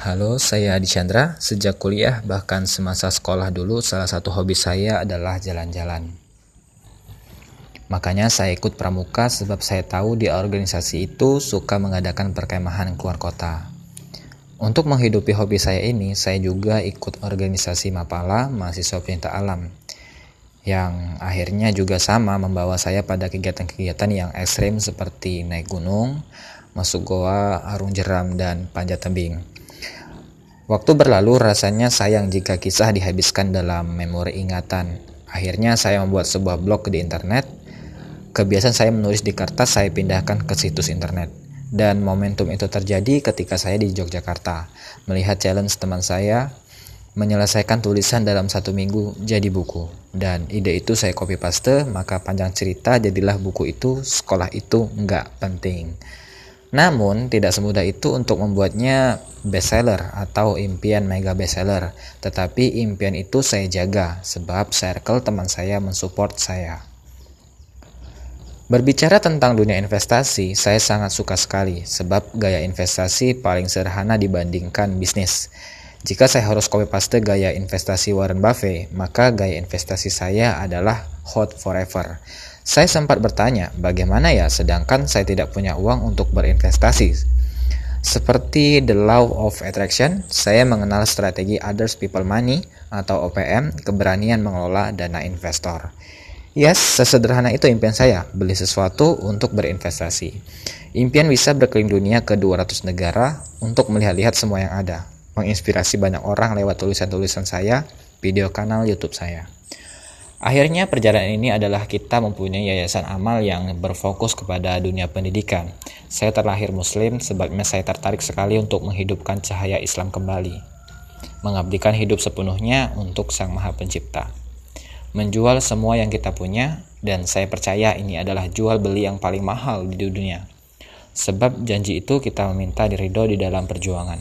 Halo, saya Adi Chandra. Sejak kuliah, bahkan semasa sekolah dulu, salah satu hobi saya adalah jalan-jalan. Makanya saya ikut pramuka sebab saya tahu di organisasi itu suka mengadakan perkemahan keluar kota. Untuk menghidupi hobi saya ini, saya juga ikut organisasi Mapala, mahasiswa Pinta Alam, yang akhirnya juga sama membawa saya pada kegiatan-kegiatan yang ekstrim seperti naik gunung, masuk goa, arung jeram, dan panjat tebing. Waktu berlalu rasanya sayang jika kisah dihabiskan dalam memori ingatan. Akhirnya saya membuat sebuah blog di internet. Kebiasaan saya menulis di kertas saya pindahkan ke situs internet. Dan momentum itu terjadi ketika saya di Yogyakarta. Melihat challenge teman saya menyelesaikan tulisan dalam satu minggu jadi buku. Dan ide itu saya copy paste, maka panjang cerita jadilah buku itu, sekolah itu nggak penting. Namun, tidak semudah itu untuk membuatnya bestseller atau impian mega bestseller. Tetapi impian itu saya jaga sebab circle teman saya mensupport saya. Berbicara tentang dunia investasi, saya sangat suka sekali sebab gaya investasi paling sederhana dibandingkan bisnis. Jika saya harus copy paste gaya investasi Warren Buffett, maka gaya investasi saya adalah hot forever. Saya sempat bertanya, bagaimana ya sedangkan saya tidak punya uang untuk berinvestasi? Seperti The Law of Attraction, saya mengenal strategi Others People Money atau OPM, keberanian mengelola dana investor. Yes, sesederhana itu impian saya, beli sesuatu untuk berinvestasi. Impian bisa berkeliling dunia ke 200 negara untuk melihat-lihat semua yang ada, menginspirasi banyak orang lewat tulisan-tulisan saya, video kanal YouTube saya. Akhirnya perjalanan ini adalah kita mempunyai yayasan amal yang berfokus kepada dunia pendidikan. Saya terlahir muslim sebabnya saya tertarik sekali untuk menghidupkan cahaya Islam kembali. Mengabdikan hidup sepenuhnya untuk Sang Maha Pencipta. Menjual semua yang kita punya dan saya percaya ini adalah jual beli yang paling mahal di dunia. Sebab janji itu kita meminta diridho di dalam perjuangan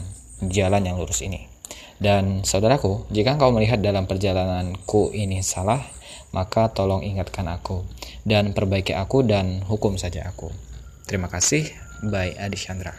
jalan yang lurus ini. Dan saudaraku, jika engkau melihat dalam perjalananku ini salah, maka tolong ingatkan aku dan perbaiki aku dan hukum saja aku. Terima kasih, bye Adi Chandra.